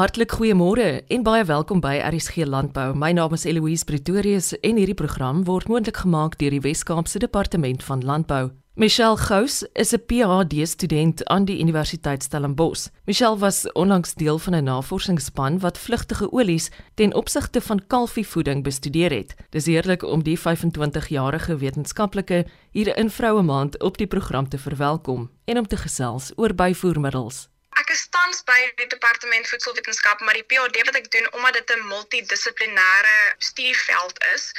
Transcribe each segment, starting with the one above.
Hartlik goeiemôre en baie welkom by RSG Landbou. My naam is Eloise Pretorius en hierdie program word moontlik gemaak deur die Wes-Kaapse Departement van Landbou. Michelle Gous is 'n PhD student aan die Universiteit Stellenbosch. Michelle was onlangs deel van 'n navorsingsspan wat vlugtige olies ten opsigte van kalfievoeding bestudeer het. Dis heerlik om die 25-jarige wetenskaplike hier in Vroue Maand op die program te verwelkom en om te gesels oor byvoermiddels. Ek is tans by die departement voedselwetenskap, maar die PhD wat ek doen omdat dit 'n multidissiplinêre studieveld is,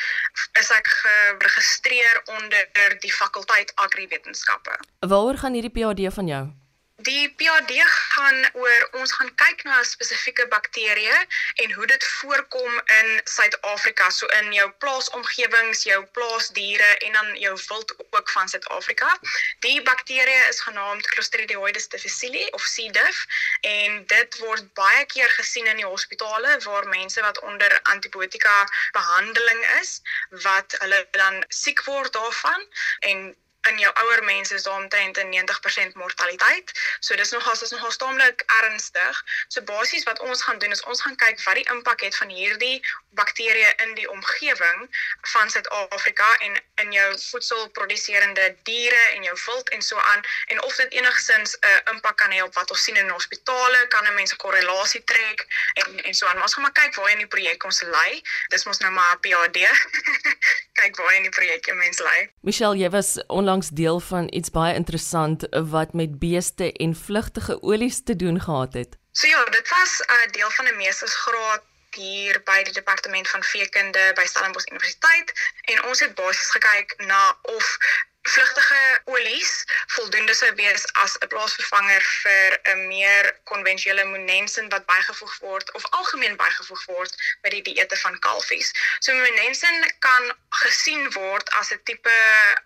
is ek geregistreer onder die fakulteit agriwetenskappe. Waaroor gaan hierdie PhD van jou? Die PhD gaan oor ons gaan kyk na 'n spesifieke bakterie en hoe dit voorkom in Suid-Afrika, so in jou plaasomgewings, jou plaasdiere en dan jou wild ook van Suid-Afrika. Die bakterie is genaamd Clostridioides difficile of C. diff en dit word baie keer gesien in die hospitale waar mense wat onder antibiotika behandeling is, wat hulle dan siek word daarvan en in jou ouer mense is daar omtrent 'n 90% mortaliteit. So dis nogals is nogals taamlik ernstig. So basies wat ons gaan doen is ons gaan kyk wat die impak het van hierdie bakterieë in die omgewing van Suid-Afrika en in jou voedselproduserende diere en jou wild en so aan en of dit enigsins 'n uh, impak kan hê op wat ons sien in hospitale, kan 'n mens 'n korrelasie trek en en so aan. Maar ons gaan maar kyk waar in die projek ons lê. Dis mos nou maar 'n PhD. kyk waar in die projek jy mens lê. Michelle, jy was onlangs deel van iets baie interessant wat met beeste en vlugtige olies te doen gehad het. So ja, dit was 'n uh, deel van 'n meestersgraad hier by die departement van veekunde by Stellenbosch Universiteit en ons het basies gekyk na of vlugtige olies voldoende sou wees as 'n plaasvervanger vir 'n meer konvensionele monensin wat bygevoeg word of algemeen bygevoeg word by die dieete van kalfies. So monensin kan gesien word as 'n tipe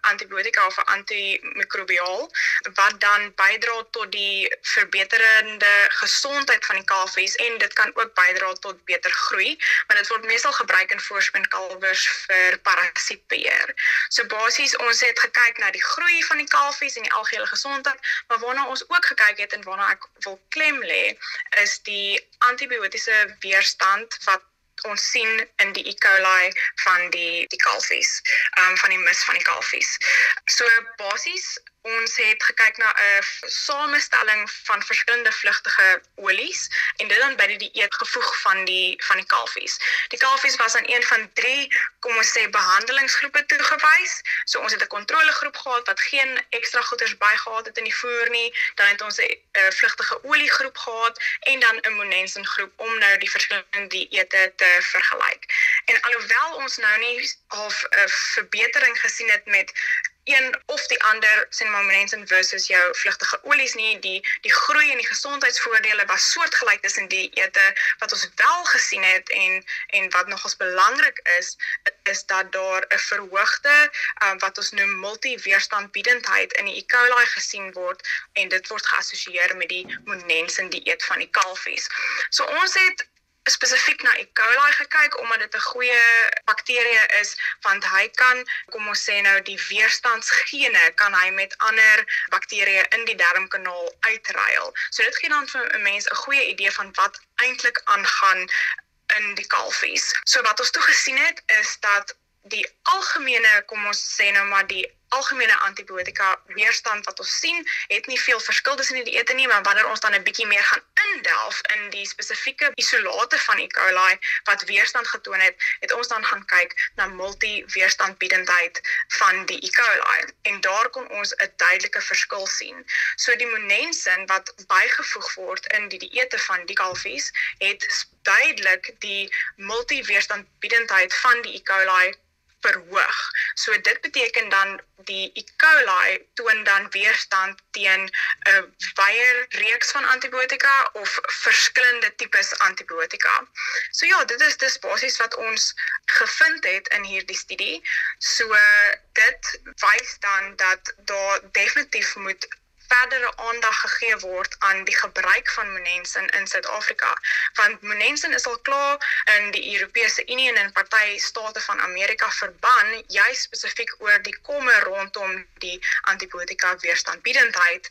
antibiotika of 'n antimikrobiaal wat dan bydra tot die verbeterende gesondheid van die kalfies en dit kan ook bydra tot beter groei, maar dit word meestal gebruik in voorspeenkalwers vir parasietbeheer. So basies ons het gekyk kyk na die groei van die kalfies en die algehele gesondheid, maar waarna ons ook gekyk het en waarna ek wil klem lê, is die antibiotiese weerstand wat ons sien in die E. coli van die die kalfies, ehm um, van die mis van die kalfies. So basies ons het gekyk na 'n samestelling van verskillende vlugtige olies en dit dan by die dieet gevoeg van die van die kalfies. Die kalfies was aan een van drie kom ons sê behandelingsgroepe toegewys. So ons het 'n kontrolegroep gehad wat geen ekstra goeders bygehad het in die voer nie. Dan het ons 'n uh, vlugtige oliegroep gehad en dan 'n monensin groep om nou die verskillende dieete te vergelyk. En alhoewel ons nou nie half 'n uh, verbetering gesien het met een of die ander sien maar mense versus jou vlugtige olies nie die die groei en die gesondheidsvoordele was soortgelyk tussen die ete wat ons wel gesien het en en wat nogals belangrik is is dat daar 'n verhoogde um, wat ons noem multiweerstandbiedendheid in die E. coli gesien word en dit word geassosieer met die monensin dieet van die kalfies. So ons het spesifiek na E. coli gekyk omdat dit 'n goeie bakterie is want hy kan kom ons sê nou die weerstandsgene kan hy met ander bakterieë in die darmkanaal uitruil. So dit gee dan vir 'n mens 'n goeie idee van wat eintlik aangaan in die kalfies. So wat ons toe gesien het is dat die algemene kom ons sê nou maar die algemene antibiotika weerstand wat ons sien, het nie veel verskil tussen die dieete nie, maar wanneer ons dan 'n bietjie meer gaan indelf in die spesifieke isolate van E. coli wat weerstand getoon het, het ons dan gaan kyk na multiweerstandbiedendheid van die E. coli en daar kon ons 'n duidelike verskil sien. So die monensin wat bygevoeg word in die dieete van die kalfies het duidelik die multiweerstandbiedendheid van die E. coli verhoog. So dit beteken dan die E. coli toon dan weerstand teen 'n wye reeks van antibiotika of verskillende tipes antibiotika. So ja, dit is dis basies wat ons gevind het in hierdie studie. So dit wys dan dat daar definitief moet verdere aandag gegee word aan die gebruik van monensin in Suid-Afrika. Want monensin is al klaar in die Europese Unie en in party state van Amerika verban juis spesifiek oor die komme rondom die antibiotika weerstandbiedendheid.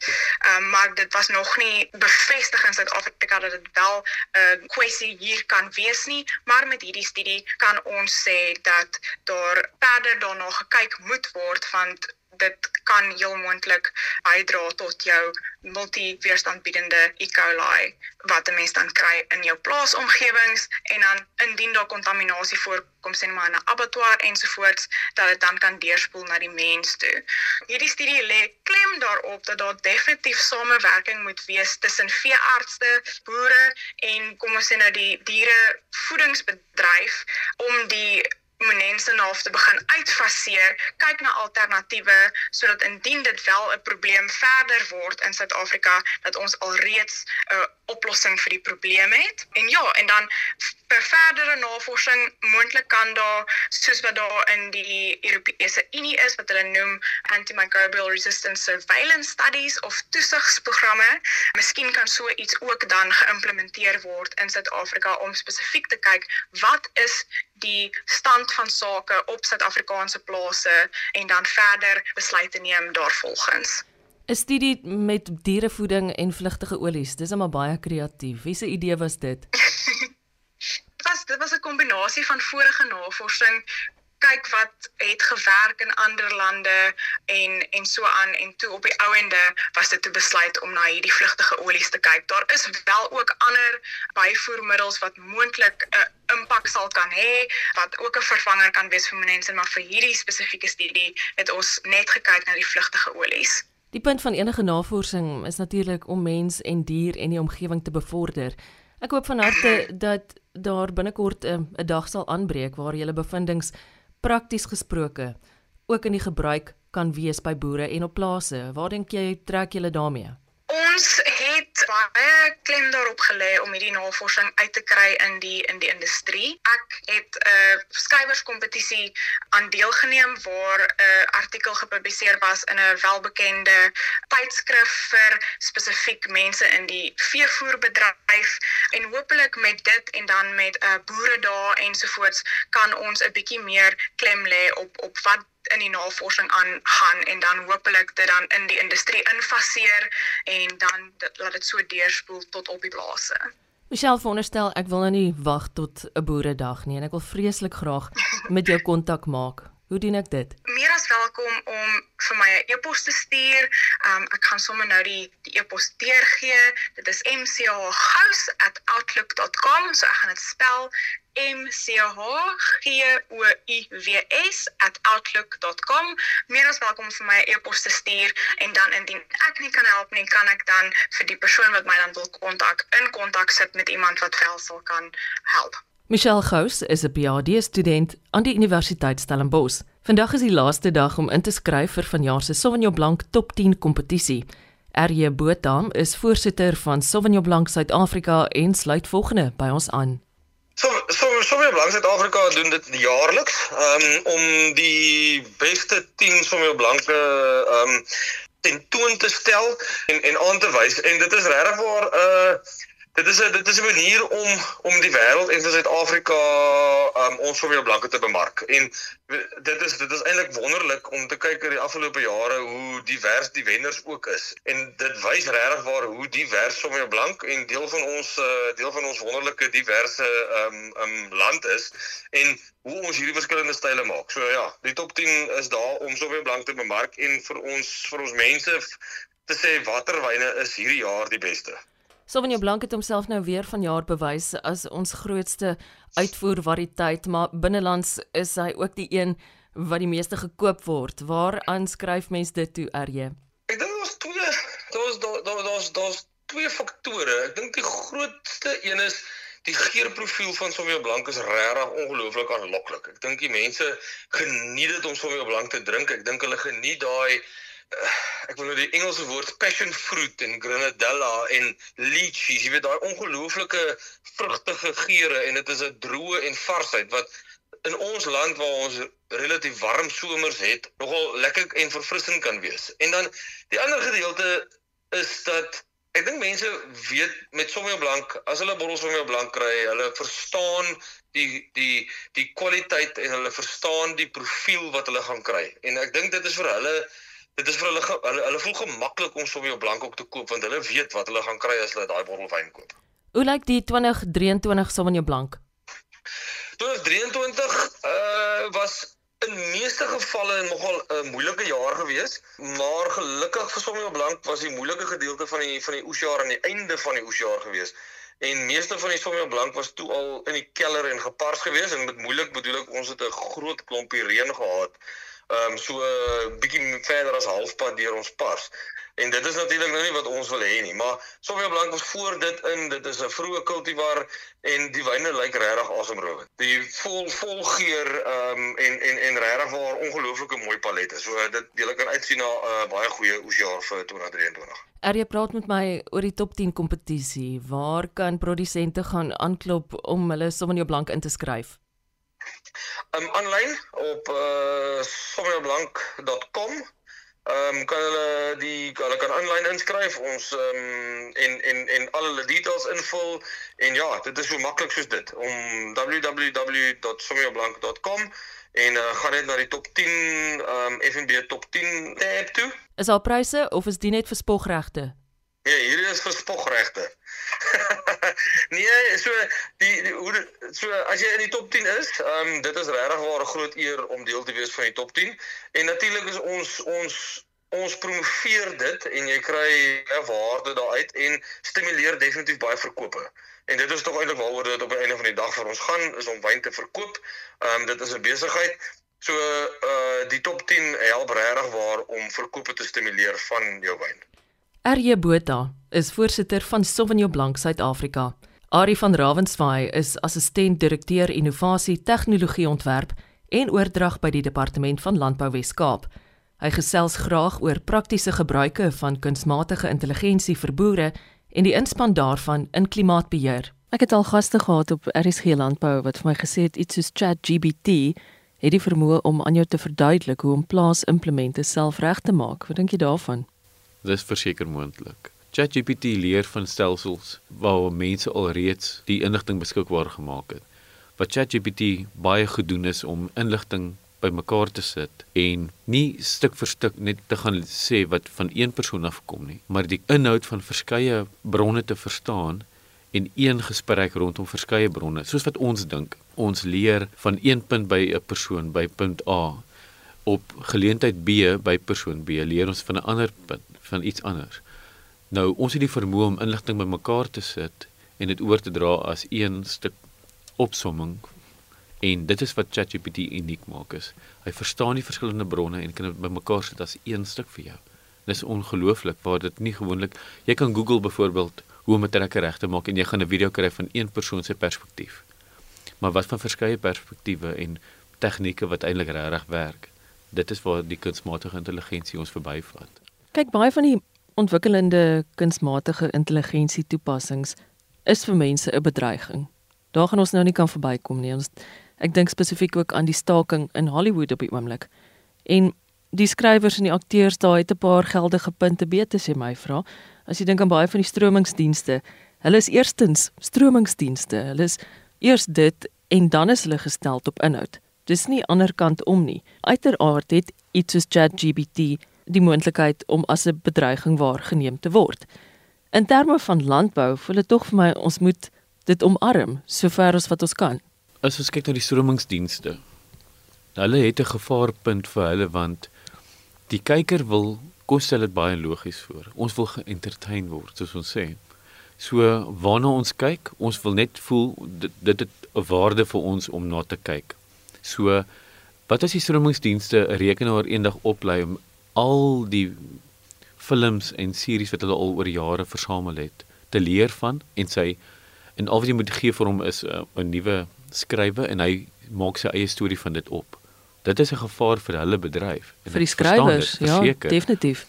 Um, maar dit was nog nie bevestig in Suid-Afrika dat dit wel 'n uh, kwessie hier kan wees nie. Maar met hierdie studie kan ons sê dat daar verder daarna gekyk moet word want dit kan heel moontlik bydra tot jou multiweerstandbiedende E. coli wat 'n mens dan kry in jou plaasomgewings en dan indien daar kontaminasie voorkom sien maar in 'n abattoir ensovoorts dat dit dan kan deurspoel na die mens toe. Hierdie studie lê klem daarop dat daar definitief samewerking moet wees tussen veeartse, boere en kom ons sê nou die diere voedingsbedryf om die mense na te begin uitfaseer, kyk na alternatiewe sodat indien dit wel 'n probleem verder word in Suid-Afrika dat ons alreeds 'n oplossing vir die probleem het. En ja, en dan vir verdere navorsing moontlik kan daar soos wat daar in die Europese Unie is wat hulle noem antimicrobial resistance surveillance studies of toesigsprogramme, miskien kan so iets ook dan geïmplementeer word in Suid-Afrika om spesifiek te kyk wat is die stand van sake op Suid-Afrikaanse plase en dan verder besluite neem daarvolgens. 'n Studie met dierevoeding en vlugtige olies. Dis almal baie kreatief. Wie se idee was dit? was dit was 'n kombinasie van vorige navorsing kyk wat het gewerk in ander lande en en so aan en toe op die ouende was dit te besluit om na hierdie vlugtige olies te kyk. Daar is wel ook ander byvoermiddels wat moontlik 'n impak sal kan hê wat ook 'n vervanger kan wees vir mense, maar vir hierdie spesifieke studie het ons net gekyk na die vlugtige olies. Die punt van enige navorsing is natuurlik om mens en dier en die omgewing te bevorder. Ek hoop van harte dat daar binnekort 'n dag sal aanbreek waar julle bevindinge prakties gesproke ook in die gebruik kan wees by boere en op plase. Waar dink jy trek julle daarmee? Ons het baie klem daarop gelê om hierdie navorsing uit te kry in die in die industrie. Ek het 'n uh, skrywerskompetisie aan deelgeneem waar 'n uh, artikel gepubliseer was in 'n welbekende tydskrif vir spesifiek mense in die veevoerbedryf en hopelik met dit en dan met 'n uh, boere daar ensovoorts kan ons 'n bietjie meer klem lê op op wat in die navorsing aangaan en dan hopelik dit dan in die industrie infaseer en dan dit, laat dit so deurspoel tot op die plase. Michelle veronderstel ek wil nou nie wag tot 'n boeredag nie en ek wil vreeslik graag met jou kontak maak. Hoe doen ek dit? Meer as welkom om vir my 'n e e-pos te stuur. Um ek gaan sommer nou die die e-pos deurgee. Dit is mchgous@outlook.com. So ek gaan dit spel M C H G O U W S @outlook.com. Meer as welkom vir my e-pos te stuur en dan indien ek nie kan help nie, kan ek dan vir die persoon wat my dan wil kontak in kontak sit met iemand wat wel sal kan help. Michelle Gous is 'n PhD student aan die Universiteit Stellenbosch. Vandag is die laaste dag om in te skryf vir vanjaar se Sauvignon Blanc Top 10 kompetisie. RJ Botha is voorsitter van Sauvignon Blanc Suid-Afrika en sluit volgende by ons aan. So so so baie blank Suid-Afrika doen dit jaarliks um, om die beste 10 van my blanke um tentoon te stel en en aan te wys. En dit is regtig waar 'n uh, dit is 'n dit is 'n manier om om die wêreld en Suid-Afrika um ons vir weer blanke te bemark. En dit is dit is eintlik wonderlik om te kyk oor die afgelope jare hoe divers die wenners ook is. En dit wys regtig waar hoe divers vir weer blank en deel van ons uh, deel van ons wonderlike diverse um um land is en hoe ons hierdie verskillende style maak. So ja, die top 10 is daar om so weer blank te bemark en vir ons vir ons mense te sê watter wyne is hierdie jaar die beste. Sauvignon Blanc het homself nou weer vanjaar bewys as ons grootste uitvoervariëteit, maar binnelands is hy ook die een wat die meeste gekoop word. Waar aanskryf mense dit toe, RJ? Ek dink daar's twee daar's daar's daar's twee faktore. Ek dink die grootste een is die geurprofiel van Sauvignon Blanc is regtig ongelooflik aanloklik. Ek dink die mense geniet dit om Sauvignon Blanc te drink. Ek dink hulle geniet daai ek wil nou die Engelse woord passion fruit en grenadella en lychee, jy weet daai ongelooflike vrugtige geure en dit is 'n droë en varsheid wat in ons land waar ons relatief warm somers het, nogal lekker en verfrissend kan wees. En dan die ander gedeelte is dat ek dink mense weet met Sommige Blank, as hulle bottel Sommige Blank kry, hulle verstaan die die die kwaliteit en hulle verstaan die profiel wat hulle gaan kry. En ek dink dit is vir hulle dit is vir hulle hulle, hulle voel gemaklik om Sommige Blank ook te koop want hulle weet wat hulle gaan kry as hulle daai bottel wyn koop. Hoe lyk die 2023 Sauvignon Blanc? 2023 uh was in meeste gevalle nogal 'n uh, moeilike jaar gewees, maar gelukkig vir Sauvignon Blanc was die moeilike gedeelte van die van die oesjaar aan die einde van die oesjaar gewees. En meeste van die Sauvignon Blanc was toe al in die keller en gepars gewees en met moeilik bedoel ek ons het 'n groot klompie reën gehad. Ehm um, so 'n uh, bietjie verder as halfpad deur ons pars. En dit is natuurlik nou nie wat ons wil hê nie, maar Sauvignon Blanc was voor dit in, dit is 'n vroeë kultivar en die wyne lyk regtig asemrowend. Die vol vol geur ehm um, en en en regtig waar ongelooflike mooi palette. So dit jy kan uitsien na 'n uh, baie goeie oesjaar vir 2023. Er jy praat met my oor die top 10 kompetisie. Waar kan produsente gaan aanklop om hulle Sauvignon Blanc in te skryf? Um aanlyn op uh sauvignonblanc.com Ehm um, kan hulle die hulle kan aanlyn inskryf ons ehm um, en en en al hulle details invul en ja, dit is so maklik soos dit om www.somioblank.com en uh, gaan net na die top 10 ehm um, FNB top 10 tab toe. Is al pryse of is dit net vir spogregte? Ja, hier is vir spogregte. nee, so die, die hoe so as jy in die top 10 is, ehm um, dit is regtig waar 'n groot eer om deel te wees van die top 10. En natuurlik is ons ons ons promoveer dit en jy kry 'n waarde daaruit en stimuleer definitief baie verkope. En dit is tog eintlik waaroor dit op die einde van die dag vir ons gaan is om wyn te verkoop. Ehm um, dit is 'n besigheid. So uh die top 10 help regtig waar om verkope te stimuleer van jou wyn. RJ Botha is voorsitter van Sauvignon Blanc Suid-Afrika. Ari van Ravenswaai is assistent direkteur innovasie, tegnologie ontwerp en oordrag by die departement van Landbou Wes-Kaap. Hy gesels graag oor praktiese gebruike van kunsmatige intelligensie vir boere en die inspann daarvan in klimaatbeheer. Ek het al gaste gehad op RSG Landbou wat vir my gesê het iets soos ChatGPT het die vermoë om aan jou te verduidelik hoe om plaasimplemente self reg te maak. Wat dink jy daarvan? Dis verseker moontlik. ChatGPT leer van stelsels waar mense alreeds die inligting beskikbaar gemaak het. Wat ChatGPT baie goed doen is om inligting bymekaar te sit en nie stuk vir stuk net te gaan sê wat van een persoon afkom nie, maar die inhoud van verskeie bronne te verstaan en een gesprek rondom verskeie bronne. Soos wat ons dink, ons leer van een punt by 'n persoon by punt A op geleentheid B by persoon B leer ons van 'n ander punt van iets anders. Nou ons het die vermoë om inligting bymekaar te sit en dit oor te dra as een stuk opsomming en dit is wat ChatGPT uniek maak is. Hy verstaan die verskillende bronne en kan dit bymekaar sit as een stuk vir jou. Dis ongelooflik waar dit nie gewoonlik jy kan Google byvoorbeeld hoe om 'n trekker reg te maak en jy gaan 'n video kry van een persoon se perspektief. Maar wat van verskeie perspektiewe en tegnieke wat eintlik regtig werk. Dit is waar die kunsmatige intelligensie ons verbyvat. Kyk, baie van die ontwikkelende kunsmatige intelligensie toepassings is vir mense 'n bedreiging. Daar gaan ons nou nie kan verbykom nie. Ons ek dink spesifiek ook aan die staking in Hollywood op die oomblik. En die skrywers en die akteurs daar het 'n paar geldige punte beter sê my vra. As jy dink aan baie van die stromingsdienste, hulle is eerstens stromingsdienste. Hulle is eers dit en dan is hulle gestel op inhoud. Dis nie ander kant om nie. Uiteraard het iets soos ChatGPT die moontlikheid om as 'n bedreiging waargeneem te word. In terme van landbou, voel dit tog vir my ons moet dit omarm sover as wat ons kan. As ons kyk na die stromingsdienste, hulle het 'n gevaarpunt vir hulle want die kyker wil kos hulle dit baie logies voor. Ons wil geëntertain word, soos ons sê. So waarna ons kyk, ons wil net voel dit dit het 'n waarde vir ons om na te kyk. So wat as die stromingsdienste 'n rekenaar eendag oplei om al die films en series wat hulle al oor jare versamel het te leer van en sy en al wat jy moet gee vir hom is uh, 'n nuwe skrywe en hy maak sy eie storie van dit op. Dit is 'n gevaar vir hulle bedryf en vir die skrywers, ja, definitief.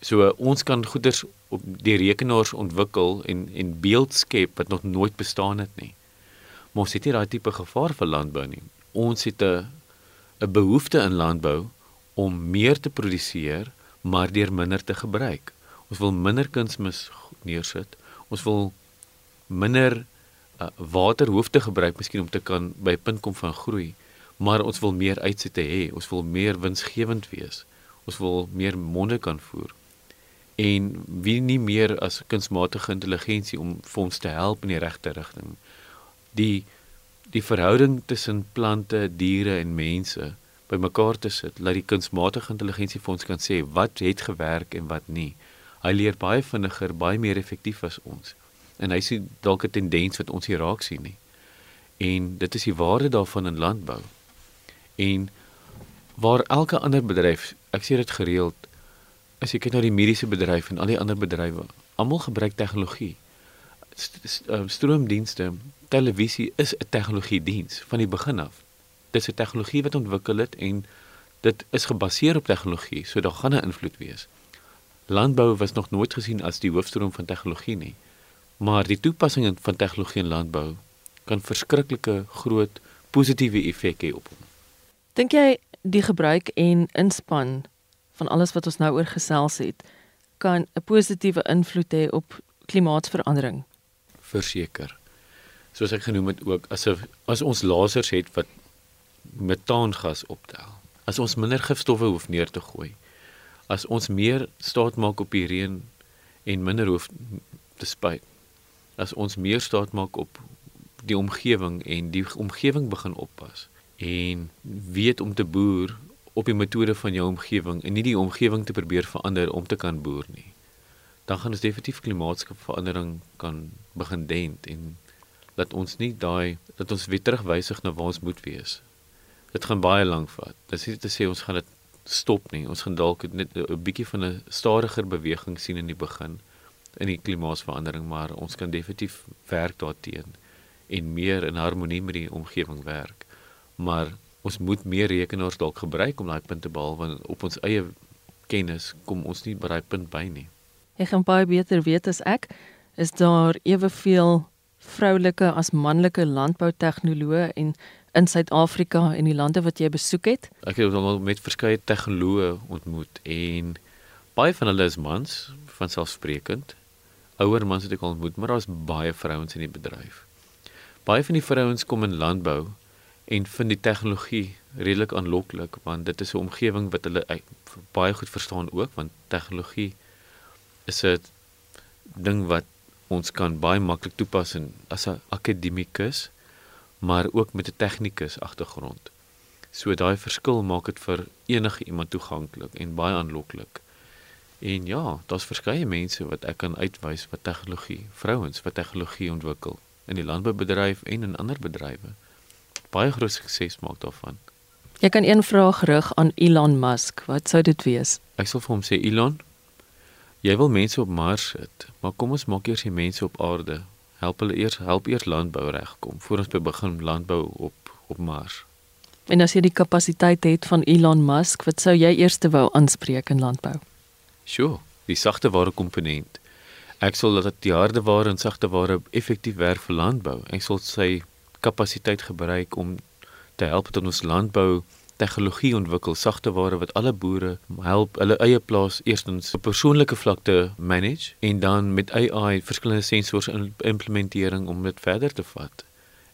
So uh, ons kan goeders op die rekenaars ontwikkel en en beeld skep wat nog nooit bestaan het nie. Maar ons het nie daai tipe gevaar vir landbou nie. Ons het 'n 'n behoefte in landbou om meer te produseer, maar deur minder te gebruik. Ons wil minder kunsmis neersit. Ons wil minder uh, waterhoofde gebruik miskien om te kan by 'n punt kom van groei, maar ons wil meer uitsette hê. Ons wil meer winsgewend wees. Ons wil meer monde kan voer. En wie nie meer as kunsmatige intelligensie om vir ons te help in die regte rigting. Die die verhouding tussen plante, diere en mense bymekaar te sit, laat die kunsmatige intelligensie vir ons kan sê wat het gewerk en wat nie. Hy leer baie vinniger, baie meer effektief as ons. En hy sien dalk 'n tendens wat ons hier raak sien nie. En dit is die waarde daarvan in landbou. En waar elke ander bedryf, ek sê dit gereeld, as jy kyk na die mediese bedryf en al die ander bedrywe, almal gebruik tegnologie. Ehm, stroomdienste, televisie is 'n tegnologiediens van die begin af. Dit is 'n tegnologie wat ontwikkel het en dit is gebaseer op tegnologie, so daar gaan 'n invloed wees. Landbou was nog nooit gesien as die hoofstroom van tegnologie nie. Maar die toepassing van tegnologie in landbou kan verskriklike groot positiewe effek hê op hom. Dink jy die gebruik en inspann van alles wat ons nou oor gesels het kan 'n positiewe invloed hê op klimaatsverandering? Verseker. Soos ek genoem het ook as as ons lasers het wat metaangas optel. As ons minder gifstowwe hoef neer te gooi. As ons meer staat maak op die reën en minder hoef te spuit. As ons meer staat maak op die omgewing en die omgewing begin oppas en weet om te boer op die metode van jou omgewing en nie die omgewing te probeer verander om te kan boer nie. Dan gaan ons definitief klimaatsverandering kan begin dent en dat ons nie daai dat ons weer terugwysig na waar ons moet wees. Dit gaan baie lank vat. Dit is nie te sê ons gaan dit stop nie. Ons gaan dalk net 'n bietjie van 'n stadiger beweging sien in die begin in die klimaatsverandering, maar ons kan definitief werk daarteenoor en meer in harmonie met die omgewing werk. Maar ons moet meer rekenaars dalk gebruik om daai punt te behaal want op ons eie kennis kom ons nie by daai punt by nie. Ek gaan baie beter weet as ek is daar eweveel vroulike as manlike landboutegnoloë en in Suid-Afrika en die lande wat jy besoek het? Ek het al met verskeie tegnoloë ontmoet en baie van hulle is mans, van selfsprekend. Ouer mans het ek al ontmoet, maar daar's baie vrouens in die bedryf. Baie van die vrouens kom in landbou en vind die tegnologie redelik aanloklik want dit is 'n omgewing wat hulle baie goed verstaan ook want tegnologie is 'n ding wat ons kan baie maklik toepas in as 'n akademikus maar ook met 'n tegnikus agtergrond. So daai verskil maak dit vir enige iemand toeganklik en baie aanloklik. En ja, daar's verskeie mense wat ek kan uitwys wat tegnologie, vrouens wat tegnologie ontwikkel in die landboubedryf en in ander bedrywe. Baie groot sukses maak daarvan. Jy kan een vraag rig aan Elon Musk. Wat sou dit wees? Ek sal vir hom sê Elon, jy wil mense op Mars sit, maar kom ons maak eers die mense op aarde help hulle eers help eers landbou regkom voor ons begin landbou op op Mars. En as jy die kapasiteit het van Elon Musk, wat sou jy eers wou aanspreek in landbou? Sjoe, die sagte ware komponent. Ek sal dat die harde ware en sagte ware effektief werk vir landbou. Ek sal sy kapasiteit gebruik om te help dat ons landbou tegnologie ontwikkel, sagte ware wat alle boere help hulle eie plaas eerstens op persoonlike vlak te manage en dan met AI verskillende sensors in implementering om dit verder te vat.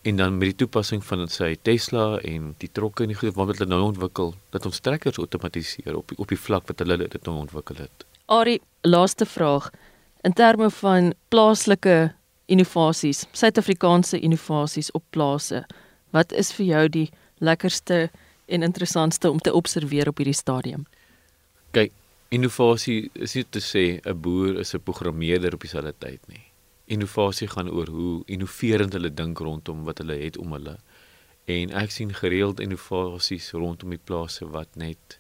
En dan met die toepassing van sy Tesla en die trokke en die goed wat hulle nou ontwikkel, dat ons trekkers outomatiseer op die, op die vlak wat hulle dit nou ontwikkel het. Ari, laaste vraag. In terme van plaaslike innovasies, Suid-Afrikaanse innovasies op plase, wat is vir jou die lekkerste en interessantste om te observeer op hierdie stadium? Kyk, innovasie is nie te sê 'n boer is 'n programmeerder op dieselfde tyd nie. Innovasie gaan oor hoe innoverend hulle dink rondom wat hulle het om hulle. En ek sien gereeld innovasies rondom die plase wat net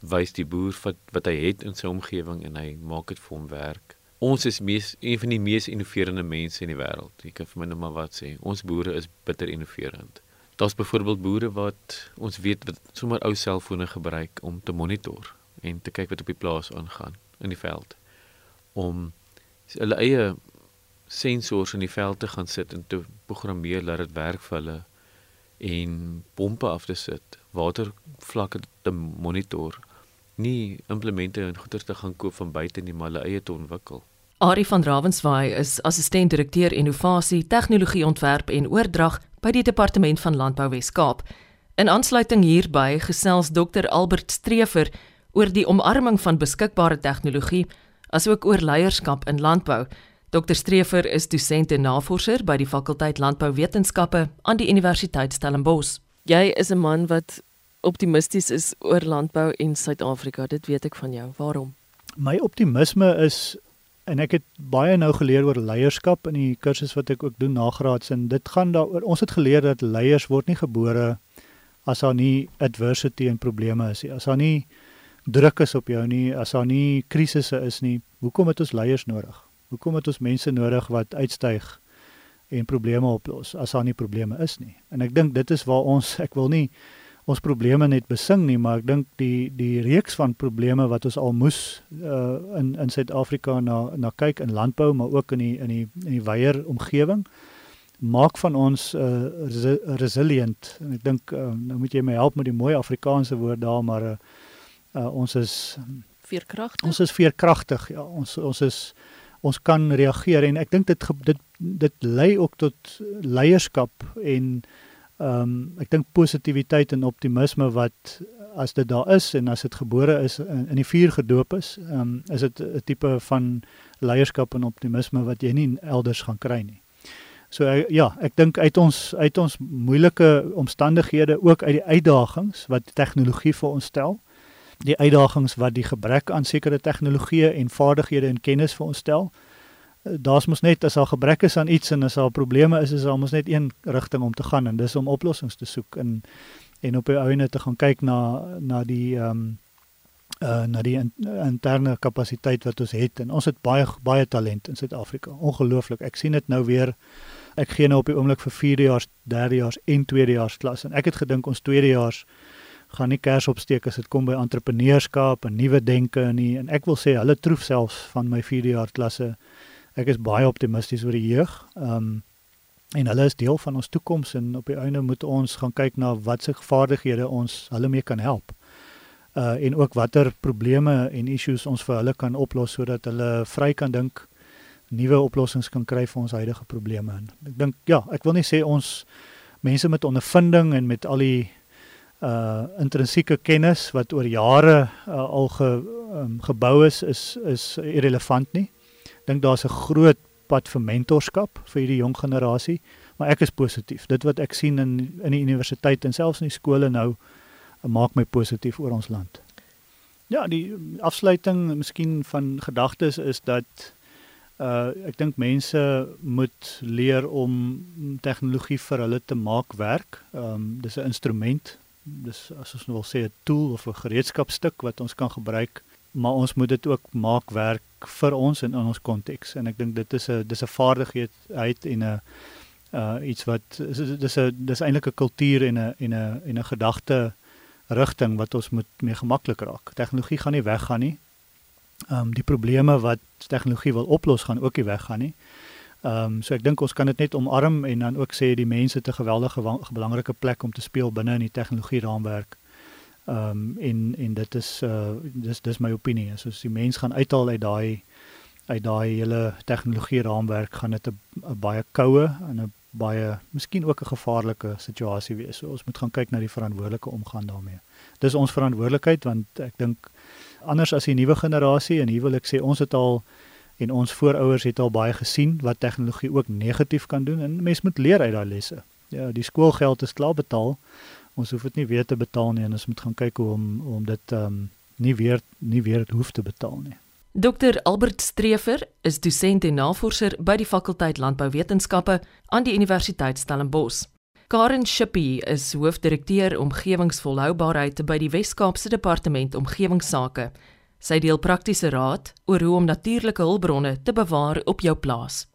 wys die boer wat wat hy het in sy omgewing en hy maak dit vir hom werk. Ons is mees een van die mees innoverende mense in die wêreld. Ek kan vir my net maar wat sê. Ons boere is bitter innoverend. Daar's byvoorbeeld boere wat ons weet wat sommer ou selfone gebruik om te monitor en te kyk wat op die plaas aangaan in die veld om hulle eie sensors in die veld te gaan sit en te programmeer dat dit werk vir hulle en pompe af te sit, watervlakke te monitor, nie implemente en goeder te gaan koop van buite nie, maar hulle eie te ontwikkel. Ari van Ravenswaai is assistent-direkteur innovasie, tegnologie ontwerp en oordrag by die Departement van Landbou Wes-Kaap. In aansluiting hierby gesels Dr Albert Streever oor die omarming van beskikbare tegnologie asook oor leierskap in landbou. Dr Streever is dosent en navorser by die fakulteit Landbouwetenskappe aan die Universiteit Stellenbosch. Jy is 'n man wat optimisties is oor landbou en Suid-Afrika. Dit weet ek van jou. Waarom? My optimisme is en ek het baie nou geleer oor leierskap in die kursus wat ek ook doen nagraads en dit gaan daaroor ons het geleer dat leiers word nie gebore as daar nie adversity en probleme is nie. As daar nie druk is op jou nie, as daar nie krisisse is nie, hoekom het ons leiers nodig? Hoekom het ons mense nodig wat uitstyg en probleme oplos as daar nie probleme is nie? En ek dink dit is waar ons ek wil nie ons probleme net besing nie, maar ek dink die die reeks van probleme wat ons al moes uh, in in Suid-Afrika na na kyk in landbou, maar ook in die in die in die weier omgewing maak van ons uh, resilient. En ek dink uh, nou moet jy my help met die mooi Afrikaanse woord daar, maar uh, uh, ons is veerkragtig. Ons is veerkragtig. Ja, ons ons is ons kan reageer en ek dink dit dit dit lei ook tot leierskap en ehm um, ek dink positiwiteit en optimisme wat as dit daar is en as dit gebore is in, in die vuur gedoop is, ehm um, is dit 'n tipe van leierskap en optimisme wat jy nie elders gaan kry nie. So ja, ek dink uit ons uit ons moeilike omstandighede ook uit die uitdagings wat tegnologie vir ons stel die uitdagings wat die gebrek aan sekere tegnologieë en vaardighede en kennis vir ons stel. Eh, daar's mos net as daar gebrek is aan iets en as daar probleme is, is daar mos net een rigting om te gaan en dis om oplossings te soek en en op die ouene te gaan kyk na na die ehm um, uh na die in, interne kapasiteit wat ons het en ons het baie baie talent in Suid-Afrika. Ongelooflik. Ek sien dit nou weer. Ek gee nou op die oomblik vir 4dejaars, 3dejaars en 2dejaars klas en ek het gedink ons 2dejaars gaan nie kers opsteek as dit kom by entrepreneurskap en nuwe denke nie en ek wil sê hulle troef selfs van my 4de jaar klasse. Ek is baie optimisties oor die jeug. Ehm um, en hulle is deel van ons toekoms en op die einde moet ons gaan kyk na wat se vaardighede ons hulle mee kan help. Uh en ook watter probleme en issues ons vir hulle kan oplos sodat hulle vry kan dink nuwe oplossings kan kry vir ons huidige probleme. En ek dink ja, ek wil nie sê ons mense met ondervinding en met al die uh intrinsieke kennis wat oor jare uh, al ge, um, gebou is is is irrelevant nie. Dink daar's 'n groot pad vir mentorskap vir hierdie jong generasie, maar ek is positief. Dit wat ek sien in in die universiteit en selfs in die skole nou maak my positief oor ons land. Ja, die afsluiting miskien van gedagtes is dat uh ek dink mense moet leer om tegnologie vir hulle te maak werk. Ehm um, dis 'n instrument dis as ons nou wil sê 'n tool of 'n gereedskapstuk wat ons kan gebruik, maar ons moet dit ook maak werk vir ons en in ons konteks. En ek dink dit is 'n dis 'n vaardigheid uit en 'n uh iets wat dis 'n dis eintlik 'n kultuur en 'n en 'n en 'n gedagte rigting wat ons moet mee gemaklik raak. Tegnologie gaan nie weggaan nie. Ehm um, die probleme wat tegnologie wil oplos gaan ook nie weggaan nie. Ehm um, so ek dink ons kan dit net omarm en dan ook sê die mense 'n geweldige belangrike plek om te speel binne in die tegnologie raamwerk. Ehm um, en en dit is uh dis dis my opinie. So as die mens gaan uithaal uit daai uit daai hele tegnologie raamwerk gaan dit 'n baie koue en 'n baie miskien ook 'n gevaarlike situasie wees. So ons moet gaan kyk na die verantwoordelike omgang daarmee. Dis ons verantwoordelikheid want ek dink anders as die nuwe generasie en hier wil ek sê ons het al en ons voorouers het al baie gesien wat tegnologie ook negatief kan doen en mens moet leer uit daai lesse. Ja, die skoolgeld is klaar betaal. Ons hoef dit nie weer te betaal nie en ons moet gaan kyk hoe om om dit ehm um, nie weer nie weer hoef te betaal nie. Dr Albert Streever is dosent en navorser by die fakulteit Landbouwetenskappe aan die Universiteit Stellenbosch. Karen Shippy is hoofdirekteur omgewingsvolhoubaarheid by die Wes-Kaapse Departement Omgewingsake. Sy deel praktiese raad oor hoe om natuurlike hulpbronne te bewaar op jou plaas.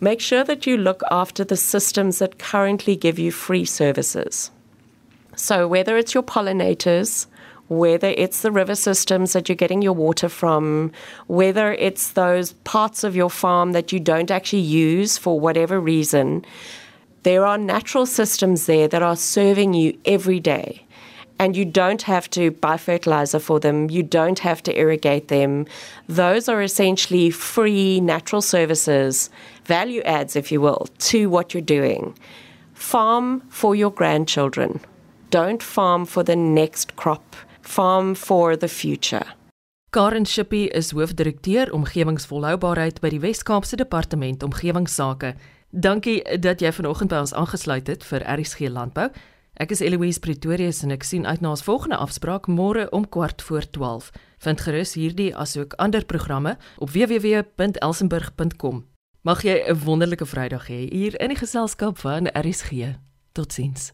Make sure that you look after the systems that currently give you free services. So whether it's your pollinators, whether it's the river systems that you're getting your water from, whether it's those parts of your farm that you don't actually use for whatever reason, there are natural systems there that are serving you every day. and you don't have to buy fertilizer for them, you don't have to irrigate them. Those are essentially free natural services, value adds, if you will, to what you're doing. Farm for your grandchildren. Don't farm for the next crop, farm for the future. Karen Shippy is hoofdirekteur omgewingsvolhoubaarheid by die Wes-Kaapse Departement Omgewingsake. Dankie dat jy vanoggend by ons aangesluit het vir RSG Landbou. Ek is Eloise Pretorius en ek sien uit na ons volgende afspraak môre om kwart voor 12. Vind gerus hierdie asook ander programme op www.elsenburg.com. Mag jy 'n wonderlike Vrydag hê hier in die geselskap van RSG. Totsiens.